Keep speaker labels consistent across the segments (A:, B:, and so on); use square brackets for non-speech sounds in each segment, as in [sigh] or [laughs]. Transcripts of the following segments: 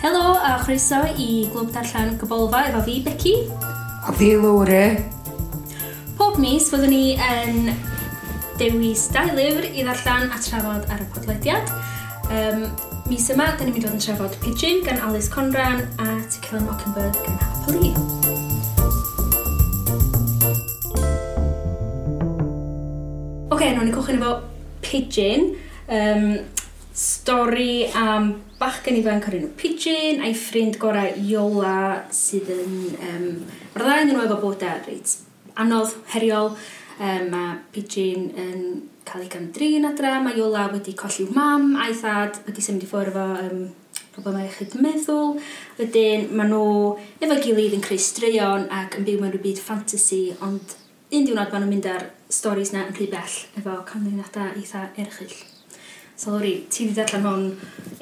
A: Helo a chroeso i Glwb Darllen Gybolfa efo fi, Becky.
B: A fi, Lowry.
A: Pob mis fyddwn ni yn dewis dau lyfr i ddarllen a trafod ar y podlediad. Um, mis yma, da ni'n mynd i fod yn trafod Pigeon gan Alice Conran a To Kill an Mockingbird gan Harper Lee. okay, nhw'n ni'n cochyn efo Pigeon. Um, stori am bachgen ifanc o'r enw Pigeon a'i ffrind gorau Iola sydd yn... Um, Mae'r ddau yn nhw efo boda reit anodd, heriol. Um, mae Pigeon yn cael ei gandrin adra. Mae Iola wedi colli'w mam a'i thad wedi symud i ffwrdd efo um, problemau iechyd meddwl. Wedyn, maen nhw efo gilydd yn creu straeon ac yn byw mewn rhywbeth fantasy, ond un diwrnod maen nhw'n mynd ar storys na yn rhy bell efo canlyniadau eitha erchill. So Lori, ti wedi darllen hwn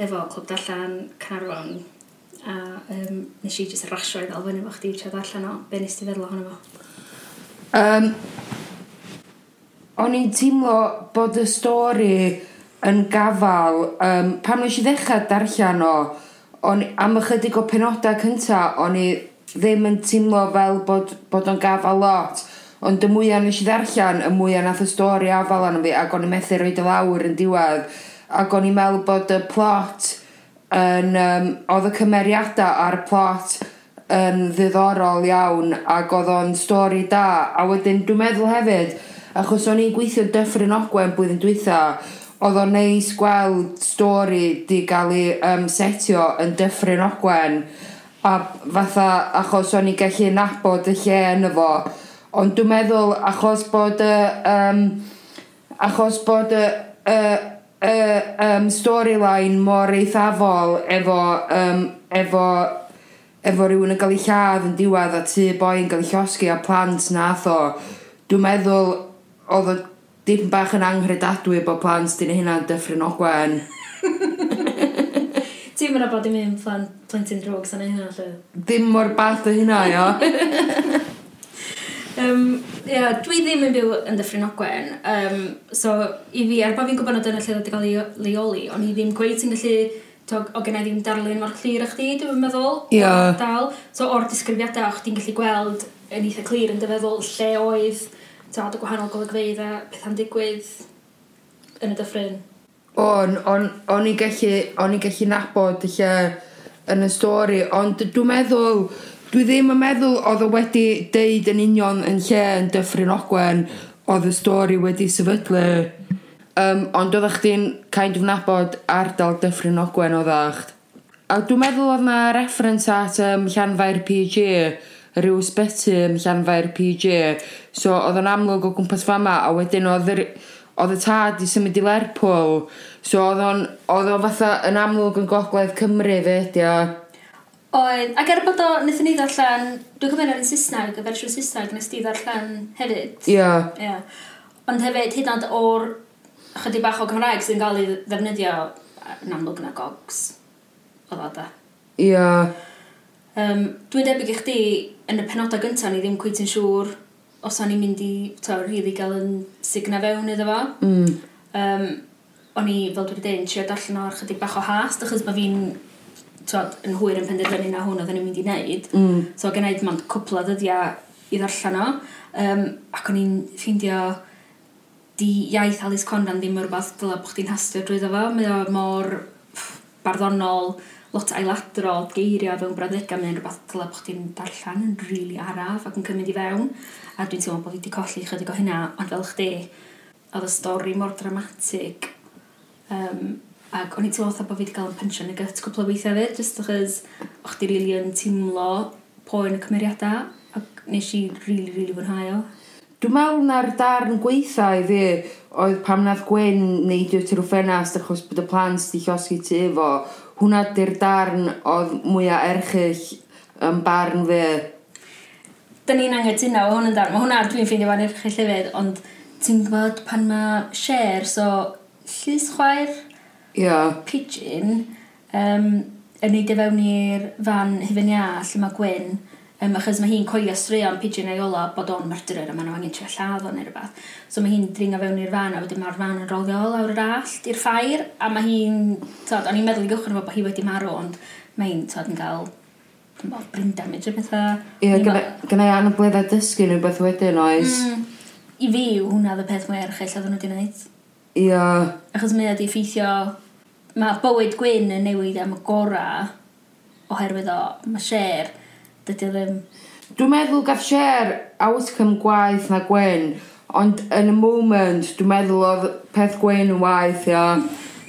A: efo Clwb Darllen, Carfon, a um, nes i jyst rasio i ddal fyny efo chdi tra darllen o. Be nes ti feddwl ohono fo?
B: Um, o'n i'n teimlo bod y stori yn gafal. Um, pam nes i ddechrau darllen o, on, am ychydig o penodau cynta, o'n i ddim yn teimlo fel bod, bod o'n gafal lot. Ond y mwyaf nes i ddarllen, y mwyaf nath y stori afal anna fi, ac o'n i'n methu roed y lawr yn diwedd. Ac o'n i'n meddwl bod y plot yn... Um, oedd y cymeriadau ar y plot yn ddiddorol iawn, ac oedd o'n stori da. A wedyn dwi'n meddwl hefyd, achos o'n i'n gweithio Dyffryn Ogwen blwyddyn dwytha, oedd o'n neis gweld stori di gael ei um, setio yn Dyffryn Ogwen, a fatha achos o'n i'n gallu nabod y lle yn efo, Ond dwi'n meddwl achos bod y... Um, achos bod y, y, y, um, storyline mor eithafol efo, um, efo, efo rhywun yn cael ei lladd yn diwedd a tu boi yn cael ei llosgi a plant nath o, dwi'n meddwl oedd o dipyn bach yn anghredadwy bod plant dyn hynna'n dyffryn ogwen.
A: Ti'n mynd bod i'n mynd plentyn drwg sa'n hynna lle?
B: Dim mor bath o hynna,
A: jo. [laughs] um, yeah, dwi ddim yn byw yn Dyffryn Ogwen, um, so i fi, er bod fi'n gwybod nad yna lle wedi cael ei leoli, ond i ddim gweud ti'n gallu o gennau ddim darlun mor clir eich di, dwi'n meddwl.
B: Yeah.
A: Dal. So o'r disgrifiadau o'ch ti'n gallu gweld yn eitha clir yn dyfeddwl lle oedd tad y gwahanol golygfeidd a pethau'n digwydd yn y dyffryn.
B: O'n, on, o'n i gallu, o'n i gallu nabod lle yn y stori, ond dwi'n meddwl dwi ddim yn meddwl oedd o wedi deud yn union yn lle yn Dyffryn Ogwen oedd y stori wedi sefydlu. Um, ond oedd chdi'n kind of nabod ardal Dyffryn Ogwen oedd oeddech a dwi'n meddwl oedd na reference at um, Llanfair PG rhyw sbyty ym Llanfair PG so oedd yn amlwg o gwmpas fama a wedyn oedd oedd y tad i symud i Lerpwl. So oedd o'n oedd o fatha yn amlwg yn gogledd Cymru fe ydi
A: Oedd, ac er bod o, wnaethon ni ddarllen, dwi'n gwybod yn Saesneg, y fersiwn Saesneg, nes ti ddarllen hefyd.
B: Ia. Yeah.
A: Yeah. Ond hefyd, hyd yn o'r chydig bach o Gymraeg sy'n cael ei ddefnyddio yn amlwg na gogs. Oedd o da.
B: Ia. Yeah.
A: Um, dwi'n debyg i chdi, yn y penodau gyntaf, ni ddim cwyt yn siŵr os o'n i'n mynd i, to'r rili gael yn signa fewn iddo fo.
B: Mm.
A: Um, o'n i, fel dwi'n dweud, yn trio darllen o'r chydig bach o hast, achos bod fi'n twod, yn hwyr yn penderfynu na hwn oedden ni'n mynd i wneud.
B: Mm.
A: So gen i mond cwpl o ddyddiau i ddarllen o. Um, ac o'n i'n ffeindio di iaith Alice Conran ddim yn rhywbeth dyla bod chdi'n hastio drwy fo. Mae o mor pff, barddonol, lot ailadrol, geirio fewn brawddegau. Mae o'n rhywbeth dyla bod chdi'n darllen yn rili really araf ac yn cymryd i fewn. A dwi'n teimlo bod fi wedi colli chydig o hynna, ond fel chdi, oedd y stori mor dramatig. Um, Ac o'n i teimlo fatha bod fi wedi cael yn pension y gyt cwpl o weithiau fyd, jyst achos o'ch di rili yn teimlo poen y cymeriadau, ac nes i rili, rili fwynhau o.
B: Dwi'n meddwl na'r darn gweitha i fi oedd pam nath Gwen neidio ti'r ffenast achos bod y plant di llosgu ti efo. Hwna di'r darn oedd mwyaf erchill yn barn fi.
A: Da ni'n anghytuno, mae hwn yn darn. Mae hwnna dwi'n ffeindio fan erchill hefyd, ond ti'n gwybod pan mae share, so llys chwaer
B: yeah.
A: Pigeon um, yn neud i fewn i'r fan hyfyn ia lle mae Gwyn um, achos mae hi'n coelio straeon pigeon ei ola bod o'n murderer a maen nhw angen trio lladd o'n neu rhywbeth. So mae hi'n dringo fewn i'r fan a wedyn mae'r fan yn rolio lawr yr allt i'r ffair a mae hi'n, tod, o'n i'n meddwl i gychwyn fo bod hi wedi marw ond mae hi'n, tod, yn cael o, brain damage o bethau.
B: Ie, gyda i anobledd dysgu neu beth wedyn oes.
A: Mm, I fi, hwnna oedd y peth mwy erchill oedd nhw wedi gwneud.
B: ie
A: Achos mae wedi effeithio mae bywyd Gwyn yn newid am y gorau oherwydd o, mae share, dydy o ddim...
B: Dwi'n meddwl gath share outcome gwaith na Gwyn, ond yn y moment, dwi'n meddwl oedd peth Gwyn yn waith, ia.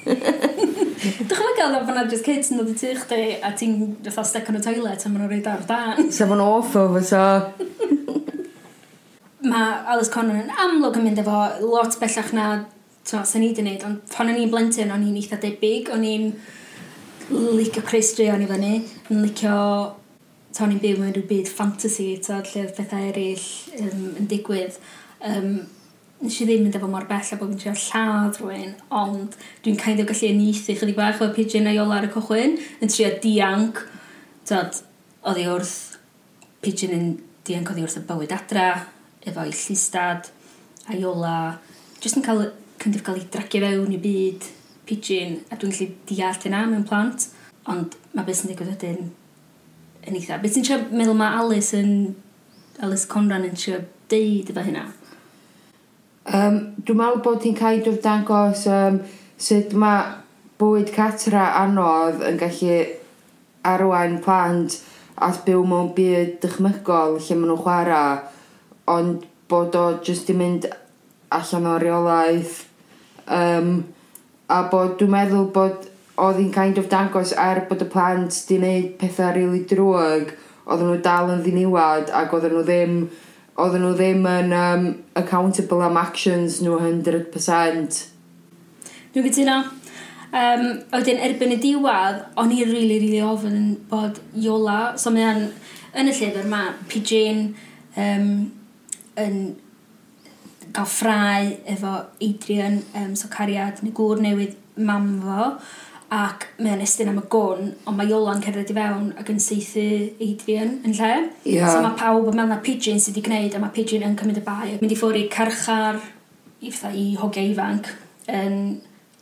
A: Dwi'n meddwl gael bod yna just kids yn dod i tu chdi a ti'n fatha stec yn y toilet a maen nhw'n rhaid ar dan.
B: Sef yn awful fysa. [laughs]
A: Mae Alice Conran yn amlwg yn mynd efo lot bellach na So, sa'n i di wneud, ond pan o'n i'n blentyn, o'n i'n eitha debyg, o'n i'n licio creistrio o'n i fyny, yn licio ta o'n i'n byw mewn rhyw byd fantasy, ta lle oedd pethau eraill um, yn digwydd. Um, nes i ddim mynd efo mor bell a bod fi'n trio lladd rhywun, ond dwi'n kind of gallu enithu chydig bach o pigeon a iola ar y cochwyn, yn trio dianc. Tad, oedd hi wrth, pigeon yn dianc oedd hi wrth y bywyd adra, efo ei llistad, a iola, jyst yn cael kind of gael ei dragio fewn i byd pigeon a dwi'n gallu deall yna mewn plant. Ond mae beth sy'n digwydd wedyn yn eitha. Beth ti'n siarad meddwl mae Alice yn Alice Conran yn siarad deud efo hynna?
B: Um, dwi'n meddwl bod hi'n cael dwi'n dangos um, sut mae bwyd catra anodd yn gallu arwain plant at byw mewn byd dychmygol lle maen nhw'n chwarae ond bod o jyst i mynd allan o reolaeth Um, a bod dwi'n meddwl bod oedd hi'n kind of dangos er bod y plant di wneud pethau rili really drwg, oedden nhw dal yn ddiniwad ac oedden nhw ddim oedden nhw ddim yn um, accountable am actions nhw 100%.
A: Dwi'n gytuno. Um, oedden erbyn y diwad, o'n i'n rili, really, rili really ofyn bod Iola, so mae'n yn, y llyfr mae Pigeon um, yn gael ffrau efo Adrian, um, so cariad neu gŵr newydd mam fo, ac mae o'n estyn am y gwn, ond mae Iola'n cerdded i fewn ac yn seithi Adrian yn lle.
B: Yeah.
A: So mae pawb yn mewn na pigeon sydd wedi gwneud, a mae pigeon yn cymryd y bai. Mynd i ffwrdd i carchar, i fatha i hogiau ifanc, yn...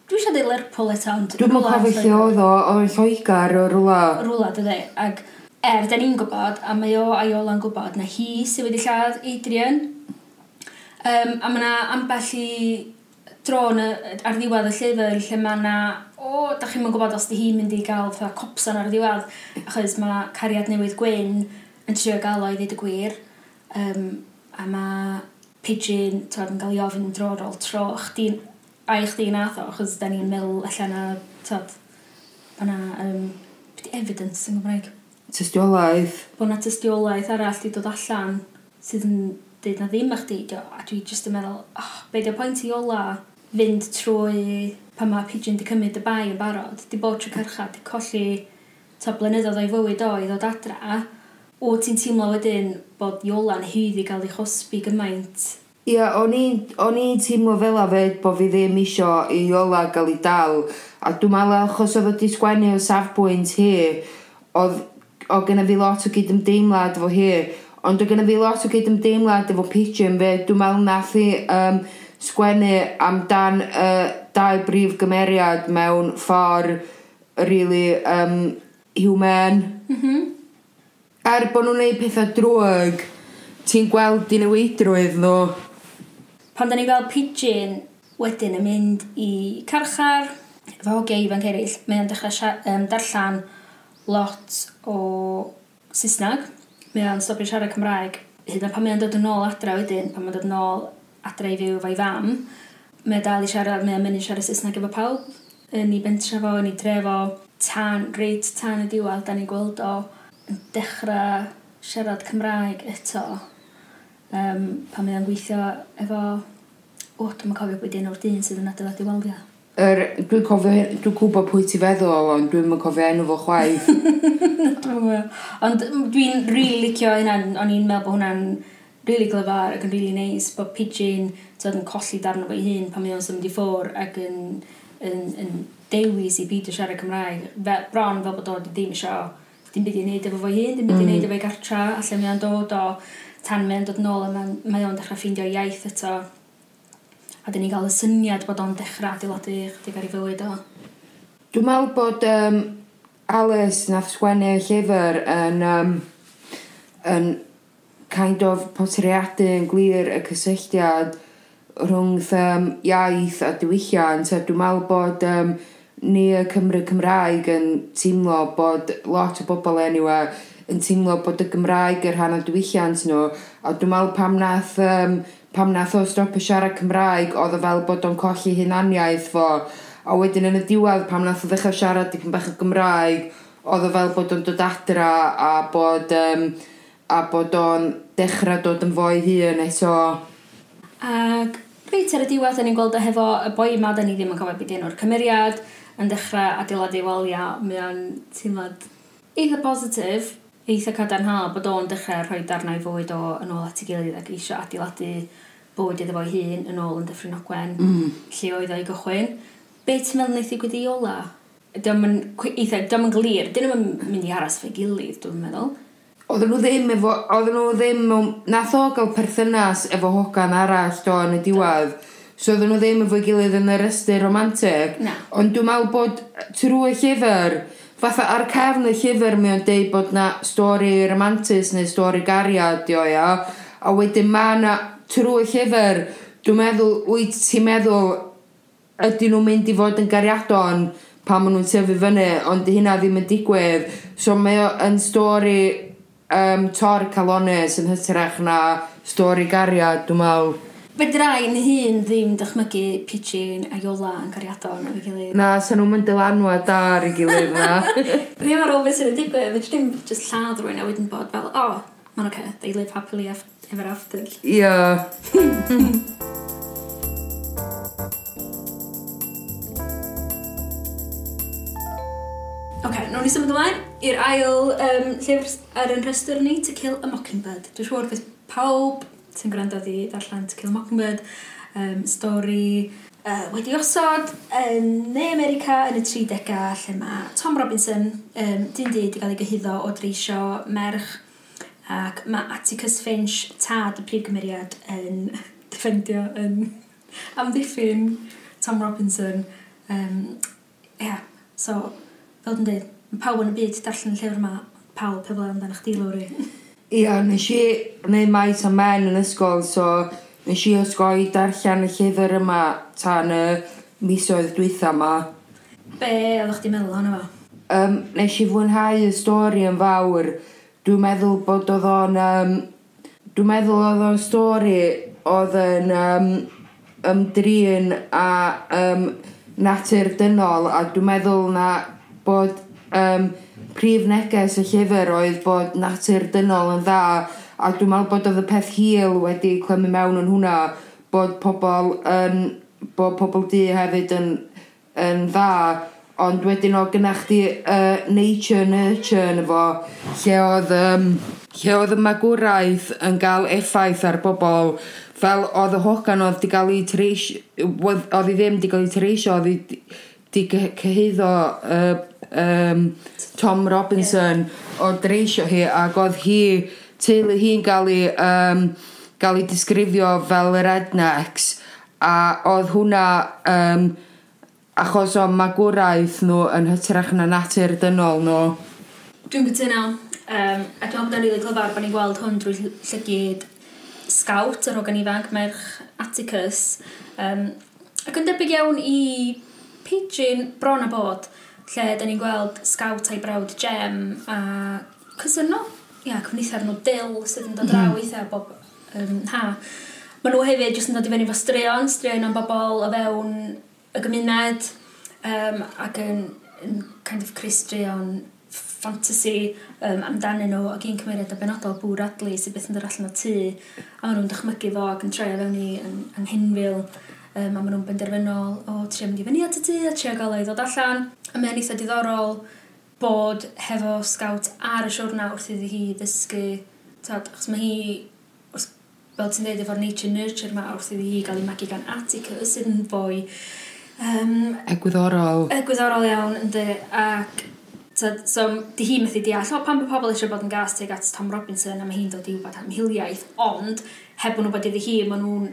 A: Dwi eisiau dweud Lerpwl eto, ond...
B: Dwi'n mwyn cofio lle oedd o, o'n Lloegar, o rwla.
A: Rwla, dydy. Ac er, da ni'n gwybod, a mae o a Iola'n gwybod, na hi sydd wedi lladd Adrian, Um, a mae yna ambell i dron ar ddiwedd y llyfr lle mae yna o, oh, da chi'n gwybod os di hi'n mynd i gael fatha copsan ar y diwedd achos mae cariad newydd gwyn yn trio gael o i ddweud y gwir. Um, a mae pigeon twad, yn cael ei ofyn dro ar ôl tro chdi, a i chdi nath o achos da ni'n meddwl allan a twad mae yna um, evidence yn Gymraeg?
B: Tystiolaeth
A: bod yna tystiolaeth arall di dod allan sydd yn dweud na ddim eich di, a dwi jyst yn meddwl, oh, be di pwynt i ola fynd trwy pan mae pigeon di cymryd y bai yn barod, di bod trwy cyrchad, di colli ta blynyddoedd o'i fywyd o i ddod adra, o ti'n teimlo wedyn bod Iola'n hyd i gael ei chosbi gymaint?
B: Ie, yeah, o'n i'n teimlo fel afed bod fi ddim isio i Iola gael ei dal, a dwi'n meddwl achos oedd wedi sgwennu o safbwynt hi, oedd o gyna fi lot o gyd ymdeimlad fo hi, Ond dwi'n gynnu fi lot o gyd ymdeimlad efo Pigeon fe. Dwi'n meddwl nath i um, sgwennu amdan uh, dau brif gymeriad mewn ffordd really um, human.
A: Mm -hmm.
B: Er bod nhw'n gwneud pethau drwg, ti'n gweld i newidrwydd nhw.
A: Pan da ni fel Pigeon wedyn yn mynd i carchar, efo hogiau ifanc eraill, mae o'n dechrau um, darllan lot o Saesneg. Mae o'n stopio siarad Cymraeg. Hyd na pan mae o'n dod yn ôl adra wedyn, pan mae'n dod yn ôl adra i fyw fo'i fam, mae dal i siarad, mae o'n mynd i siarad Saesneg efo pawb. Yn Ni bentra fo, yn ni drefo, tan, reit tan y diwedd, da ni'n gweld o yn dechrau siarad Cymraeg eto. Um, pan mae o'n gweithio efo... O, dwi'n cofio bod un o'r dyn sydd yn adeiladu weldio.
B: Er, dwi'n cofio, dwi'n gwybod pwy ti feddwl, ond dwi'n mynd cofio enw fo chwaith. [laughs]
A: Oh, ond dwi'n rili licio hynna, o'n i'n meddwl bod hwnna'n rili really glyfar ac yn rili really neis bod Pidgin yn colli darn o ei hun pan mae o'n symud i ffwr ac yn, yn, yn dewis i beidio siarad Cymraeg. Fe, bron fel bod o ddim eisiau, dim byd i wneud efo fo hun, dim byd i wneud mm. efo'i gartra, a lle mae o'n dod o tan mae o'n dod nôl a mae o'n dechrau ffeindio iaith eto a dyn ni gael y syniad bod o'n dechrau adeiladu chdig ar ei fywyd o.
B: Dwi'n meddwl bod um, Alice nath sgwennu llyfr yn, um, yn kind of poteriadu yn glir y cysylltiad rhwng um, iaith a diwylliant a dwi'n meddwl bod um, ni y Cymru Cymraeg yn teimlo bod lot o bobl anyway yn teimlo bod y Gymraeg yr rhan o diwylliant nhw a dwi'n meddwl pam nath um, pam nath o stopio siarad Cymraeg oedd o fel bod o'n colli hunaniaeth fo. A wedyn yn y diwedd pam nath o ddechrau siarad dipyn bach o Gymraeg oedd o fel bod o'n dod adra a bod um, a bod o'n dechrau dod yn fwy hun eto.
A: Ac reit ar y diwedd ni'n gweld o hefo y boi yma da ni ddim yn cofio beth enw'r cymeriad yn dechrau adeiladu walia mae o'n teimlad eitha positif eitha cadarnhaol bod o'n dechrau rhoi darnau fwyd o yn ôl at ei gilydd ac eisiau adeiladu bywyd iddo fo'i hun yn ôl yn Dyffryn Ogwen, mm. lle oedd o'i gychwyn. Be ti'n meddwl wneud i gwydi i ola? Dyma'n eitha, dyma'n glir, dyn nhw'n mynd i aros fe gilydd, dwi'n meddwl.
B: Oedden nhw ddim efo, oedden nhw ddim, nath o gael perthynas efo hogan arall do yn y diwedd. So oedden nhw ddim efo gilydd yn yr ystyr romantic.
A: Na.
B: Ond dwi'n meddwl bod trwy y llyfr, fatha ar cefn y llyfr mi o'n deud bod na stori romantis neu stori gariad, dio, ia. A wedyn ma na trwy llyfr, dwi'n meddwl, wyt ti'n meddwl ydyn nhw'n mynd i fod yn gariadon pan maen nhw'n tyfu fyny, ond hynna ddim yn digwydd. So mae o yn stori um, tor calones yn hytrach na stori gariad, dwi'n meddwl.
A: Fedra i yn hun ddim dychmygu Pidgin a Iola yn gariadon o'i gilydd.
B: Na, sa nhw'n mynd dylanwad ar ei gilydd na. [laughs]
A: ddim ar ôl beth sy'n digwydd, fe ddim just lladd rwy'n a wedyn bod fel, o, oh, ma'n oce, okay, they live happily after Efo'r after.
B: Ia.
A: Oce, [laughs] okay, nawn ni symud ymlaen i'r ail um, llyfr ar yn rhestr ni, To Kill a Mockingbird. Dwi'n siŵr fydd pawb sy'n gwrando di darllen To Kill a Mockingbird, um, stori uh, wedi osod yn Ne America yn y 30au lle mae Tom Robinson, um, dyn di, wedi cael ei gyhyddo o dreisio merch Ac mae Atticus Finch, tad y prif gymeriad, yn [laughs] defendio yn amddiffyn Tom Robinson. Um, yeah, so, fel dwi'n dweud, mae pawb yn y byd darllen y llyfr yma, pawb heblaw amdano chdi, Lowry. [laughs]
B: Ia, nes i wneud maes am men yn ysgol, so nes i osgoi darllen y llyfr yma tan y misoedd dwytha yma.
A: Be oeddech chdi'n meddwl ohono fo?
B: Um, nes i fwynhau y stori yn fawr, Dwi'n meddwl bod oedd o'n... Um, dwi'n meddwl oedd o'n stori oedd yn um, ymdrin a um, natur dynol a dwi'n meddwl na bod um, prif neges y llyfr oedd bod natur dynol yn dda a dwi'n meddwl bod oedd y peth hil wedi clymu mewn yn hwnna bod pobl yn bod pobl di hefyd yn, yn dda. Ond wedyn o gyna chdi uh, nature nurture yn efo, lle oedd, um, lle oedd y magwraeth yn cael effaith ar bobl, fel oedd y hogan oedd di gael ei treisio, oedd i ddim di gael ei treisio, oedd i di cyhyddo uh, um, Tom Robinson yeah. o dreisio hi ac oedd hi, teulu hi'n gael ei, um, gael ei disgrifio fel yr rednecks a oedd hwnna um, Achos o magwraeth nhw yn hytrach na natur dynol nhw.
A: Dwi'n gytuno. Um, a dwi'n meddwl rili glyfar bod ni'n gweld hwn drwy llygyd scout yr hogan ifanc, merch Atticus. Um, ac yn debyg iawn i pigeon bron a bod, lle da ni'n gweld scout a'i brawd Gem a cysyno. Ia, cyfnither nhw Dill sydd yn dod draw mm. bob um, ha. Maen nhw hefyd jyst yn dod i fyny fo straeon, straeon am bobl o fewn y gymuned um, ac yn, yn kind of Cristrion fantasy um, amdanyn nhw ac un cymeriad a benodol bŵr adlu sydd beth yn dod allan o tŷ a maen nhw'n dychmygu fo ac yn troi fewn i yn, yn hynfil um, a maen nhw'n benderfynol o trio mynd i fyny at y tŷ a trio gael ei ddod allan. A mae'n eitha diddorol bod hefo scout ar y siwrna wrth iddi hi ddysgu tad, achos mae hi wrth, fel ti'n dweud efo'r nature nurture ma wrth iddi hi gael ei magu gan Atticus sydd yn fwy Um,
B: Egwyddorol.
A: Egwyddorol iawn, ynddi. Ac, So, so, di hi methu deall, o, pan bod pobl eisiau bod yn gas teg at Tom Robinson, a mae hi'n dod i wybod am hiliaeth, ond, heb bod yn bod iddi hi, maen nhw'n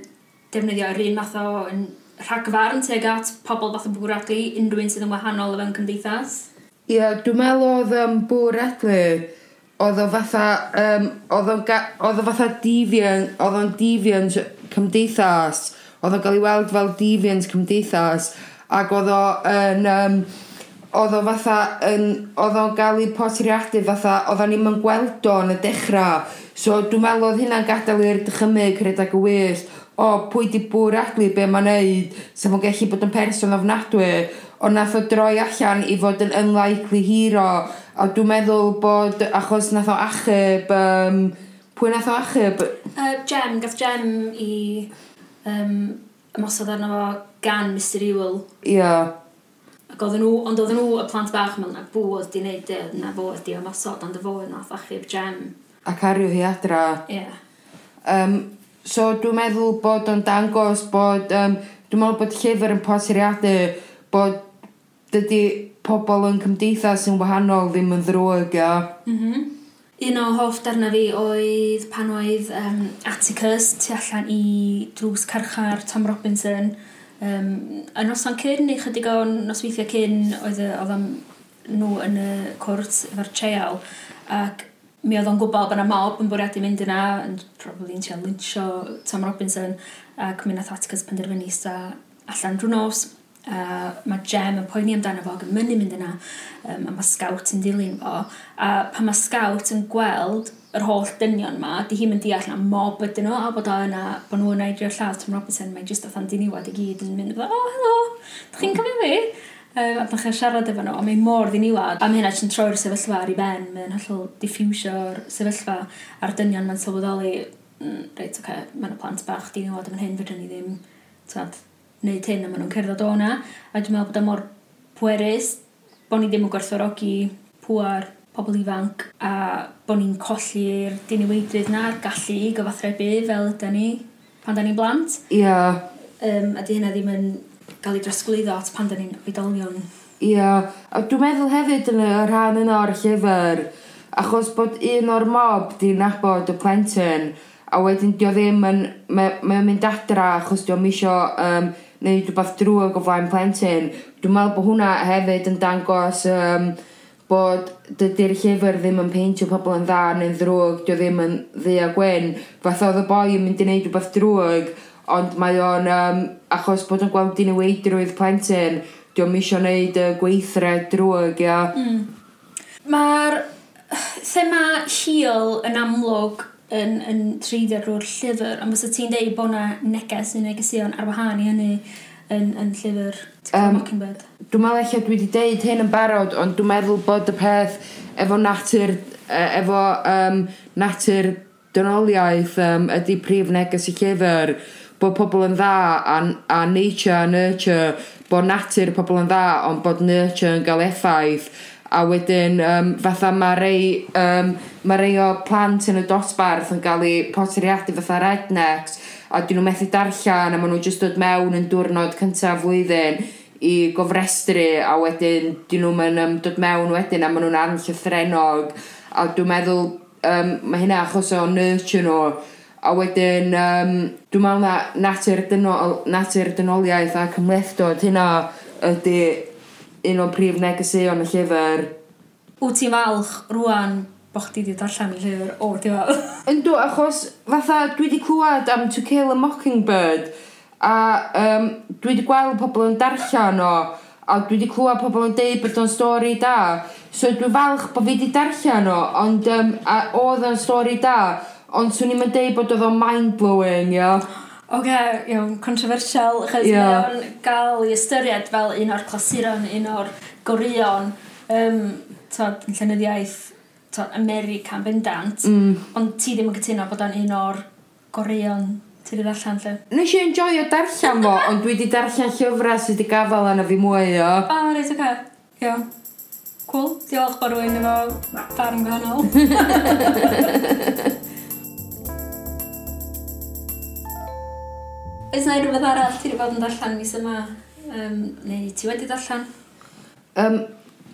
A: defnyddio yr un math o yn rhagfarn teg at pobl fath o bwradlu unrhyw un sydd yn wahanol o fewn cymdeithas.
B: Ie, yeah, dwi'n meddwl oedd um, bwr adlu, oedd o fatha, um, oedd o fatha difiant, oedd o'n difiant cymdeithas, Oedd o'n cael ei weld fel deviant cymdeithas ac oedd o yn... Um, oedd o fatha yn... Oedd o'n cael ei posiriadu fatha... Oedd o'n ddim yn gweld o yn y dechrau. So dwi'n meddwl oedd hynna'n gadael i'r dychymyg rhedeg y wyllt o pwy di bwr adlu be mae'n neud sef o'n gallu bod yn person ofnadwy ond nath o droi allan i fod yn unlikely hero a dwi'n meddwl bod achos nath o achub um, pwy nath o achub?
A: Uh, Gem, gath Gem i um, ymosod arno fo gan Mr Ewell.
B: Ia.
A: Ac oedden nhw, ond oedden nhw y plant bach mewn, na bw oedd di wneud y, e, na fo oedd di ymosod, ond y fo oedd nath achub gem.
B: Ac ario hi adra.
A: Ia.
B: Um, so dwi'n meddwl bod o'n dangos bod, um, dwi'n meddwl bod llyfr yn posiriadu bod dydy pobl yn cymdeithas yn wahanol ddim yn ddrwg, ia.
A: Mhm. Mm Un o hoff darna fi oedd pan oedd um, Atticus tu allan i drws carchar Tom Robinson. Um, a noson cyn, neu chydig o nosweithiau cyn, oedd oedd am nhw yn y cwrt efo'r treial. Ac mi oedd o'n gwybod bod yna mob yn bwriadu mynd yna, yn probably yn trio lynsio Tom Robinson, ac mi nath Atticus penderfynu sta allan drwy nos. Uh, mae Gem yn poeni amdano fo, ac yn mynd i mynd yna, um, a mae Scout yn dilyn fo. A pan mae Scout yn gweld yr holl dynion yma, di hi'n mynd deall na mob ydyn nhw, a bod o yna, bod nhw'n neud i'r lladd Tom Robinson, mae jyst o'n diniwad i gyd yn mynd, o, oh, helo, da chi'n cofio fi? Um, a ddechrau siarad efo nhw, a mae mor ddiniwad. A mae hynna jyst troi'r sefyllfa ar ei ben, mae'n hollol diffusio'r sefyllfa a'r dynion mae'n sylweddoli, mm, reit, oce, okay, mae'n y plant bach diniwad am hyn, fydden ni ddim, tad, wneud hyn a maen nhw'n cerdded o na. A dwi'n meddwl bod e mor pwerus bod ni ddim yn gwerthorogi pŵar pobl ifanc a bod ni'n colli'r diniweidrydd na gallu i gyfathrebu fel ydy ni pan da ni'n blant.
B: Ia. Yeah.
A: Um, a di hynna ddim yn cael ei drosglwyddo at pan da ni'n oedolion.
B: Ia. Yeah. A dwi'n meddwl hefyd yn y rhan yna o'r llyfr, achos bod un o'r mob di nabod y plentyn, a wedyn dio ddim yn, mae'n mynd adra achos dio'n misio um, neu rhywbeth drwg o flaen plentyn. Dwi'n meddwl bod hwnna hefyd yn dangos um, bod dydy'r llyfr ddim yn peintio pobl yn dda neu'n ddrwg, dio ddim yn ddi a gwyn. Fath oedd y boi yn mynd i wneud rhywbeth drwg, ond mae o'n, um, achos bod yn gweld dyn weidrwydd plentyn, dio'n misio wneud y gweithred drwg, ia. Mm.
A: Mae'r [sighs] thema hiel yn amlwg yn, yn treiddio drwy'r llyfr, ond fysa ti'n deud bod yna neges neu negesion ar wahân i hynny yn, yn llyfr um, Mockingbird?
B: Dwi'n meddwl eich dwi wedi deud hyn yn barod, ond dwi'n meddwl bod y peth efo natur, e, efo um, natur dynoliaeth um, ydy prif neges y llyfr, bod pobl yn dda a, a nature a nurture, bod natur pobl yn dda, ond bod nurture yn cael effaith, a wedyn um, fatha mae rei, um, mae rei o plant yn y dosbarth yn cael eu poteriadu fatha rednecks a dyn nhw methu darllen a maen nhw jyst dod mewn yn diwrnod cyntaf flwyddyn i gofrestru a wedyn dyn nhw'n um, dod mewn wedyn a maen nhw'n anllythrenog a dwi'n meddwl um, mae hynna achos o nurture nhw a wedyn um, dwi'n meddwl na natur, dynol, natur dynoliaeth a cymlethdod hynna ydy un o'n prif negeseuon y llyfr.
A: Wyt ti'n falch rwan bo chdi wedi darllen y llyfr o o'r diwedd? [laughs]
B: Yndw, achos fatha dwi wedi clywed am To Kill a Mockingbird a um, dwi wedi gweld pobl yn darllen o a dwi wedi clywed pobl yn deud bod o'n stori da. So dwi falch bod fi wedi darllen o, ond um, a, oedd o'n stori da, ond swn i'n deud bod oedd o'n mind-blowing, ia. Yeah.
A: Oce, okay, iawn, controversial, achos yeah. mae gael i ystyried fel un o'r clasuron, un o'r gorion, um, tod, llenyddiaeth iaith, tod, American bendant, mm. ond ti ddim yn cytuno bod o'n un o'r gorion ti wedi darllen lle.
B: Nes i enjoy o darllen fo, [laughs] ond dwi wedi darllen llyfrau sydd wedi gafel yna fi mwy o.
A: O, oh, reit, oce. Okay. Iawn. Cool, diolch bod rwy'n efo ffarm gwahanol. [laughs] Oes yna rhywbeth arall ti wedi bod yn darllen mis yma? Um, neu ti wedi darllen?
B: Um,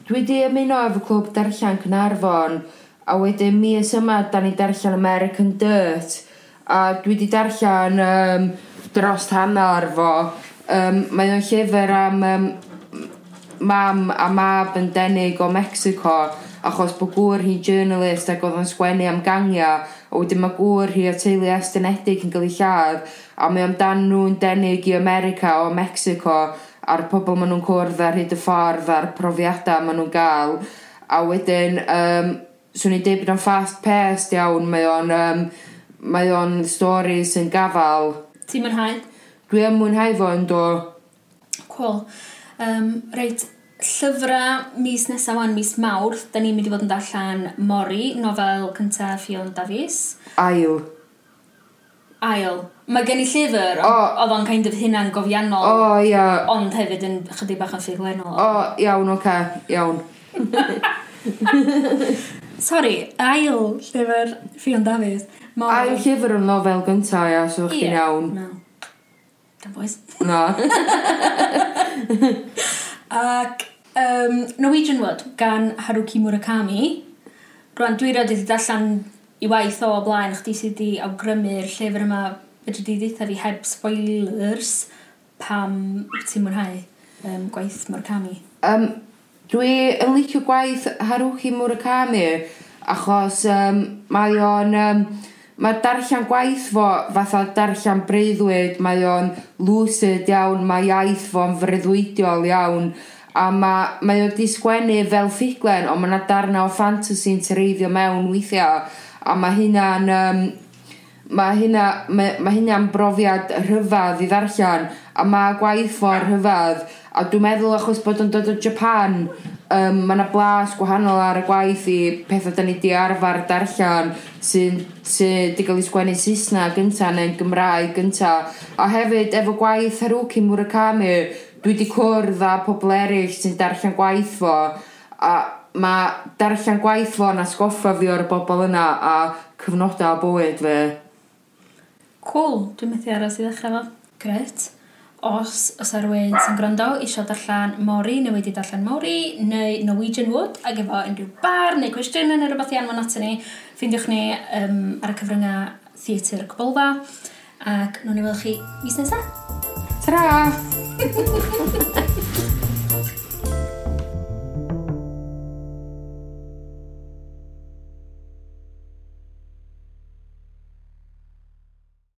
B: dwi wedi ymuno efo clwb darllen Cynarfon a wedyn mis yma da ni darllen American Dirt a dwi wedi darllen um, dros hanner fo. Um, mae o'n llyfr am um, mam a mab yn denig o Mexico achos bod gŵr hi'n journalist ac oedd yn sgwennu am gangia a wedyn mae gŵr hi o teulu estynedig yn cael ei lladd a mae amdan nhw'n denig i America o Mexico a'r pobl maen nhw'n cwrdd ar hyd y ffordd a'r profiadau maen nhw'n gael a wedyn um, swn i'n deud bod o'n fast paced iawn mae o'n um, mae o'n stori sy'n gafal.
A: Ti'n mwynhau?
B: Dwi yn mwynhau fo yn do
A: Cool um, Reit, Llyfrau mis nesaf o'n mis mawrth, da ni'n mynd i fod yn darllen Mori, nofel cyntaf Fion Davies.
B: Ail.
A: Ail. Mae gen i llyfr,
B: O.
A: oedd o'n kind of hynna'n gofiannol.
B: O, oh, ia. Yeah.
A: Ond hefyd yn chydig bach yn ffuglenol.
B: O, oh, iawn, oce, okay. iawn. [laughs]
A: Sorry, ail llyfr Fion Davies. Mori.
B: Ail llyfr yn nofel gyntaf, ia, so
A: yeah.
B: chi'n iawn.
A: No. Dan boys.
B: No. [laughs]
A: Ac um, Norwegian Wood gan Haruki Murakami. Rwan, dwi rhaid wedi darllen i waith o blaen, chdi sydd wedi awgrymu'r llyfr yma, fedri di ddeitha fi heb spoilers, pam ti'n mwynhau um, gwaith Murakami?
B: Um, dwi yn licio gwaith Haruki Murakami, achos um, mae o'n... Um, Mae darllen gwaith fo fatha darllen breuddwyd, mae o'n lucid iawn, mae iaith fo'n freuddwydiol iawn a ma, mae o wedi sgwennu fel ffuglen ond mae yna darna o fantasy'n tereiddio mewn weithiau. A mae hynna'n um, mae hynna mae, mae hynna'n brofiad rhyfedd i ddarllen a mae gwaith ffordd rhyfedd a dwi'n meddwl achos bod yn dod o Japan um, mae yna blas gwahanol ar y gwaith i pethau da ni di arfer darllen sy'n sy di gael ei sgwennu Saesneg gynta neu'n Gymraeg gynta. A hefyd, efo gwaith Haruki Murakami, dwi di cwrdd â pobl eraill sy'n darllen gwaith fo. A mae darllen gwaith fo na sgoffa fi o'r bobl yna a cyfnodau o bywyd fi.
A: Cool, dwi'n methu aros i ddechrau fo. Gret os os ar rywun sy'n gwrando eisiau darllen Mori neu wedi darllen Mori neu Norwegian Wood ac efo unrhyw bar neu cwestiynau neu rhywbeth i anfon ato ni ffeindiwch ni um, ar y cyfryngau Theatr Cybolfa ac nhw'n i weld chi mis nesaf.
B: Ta-ra! [laughs]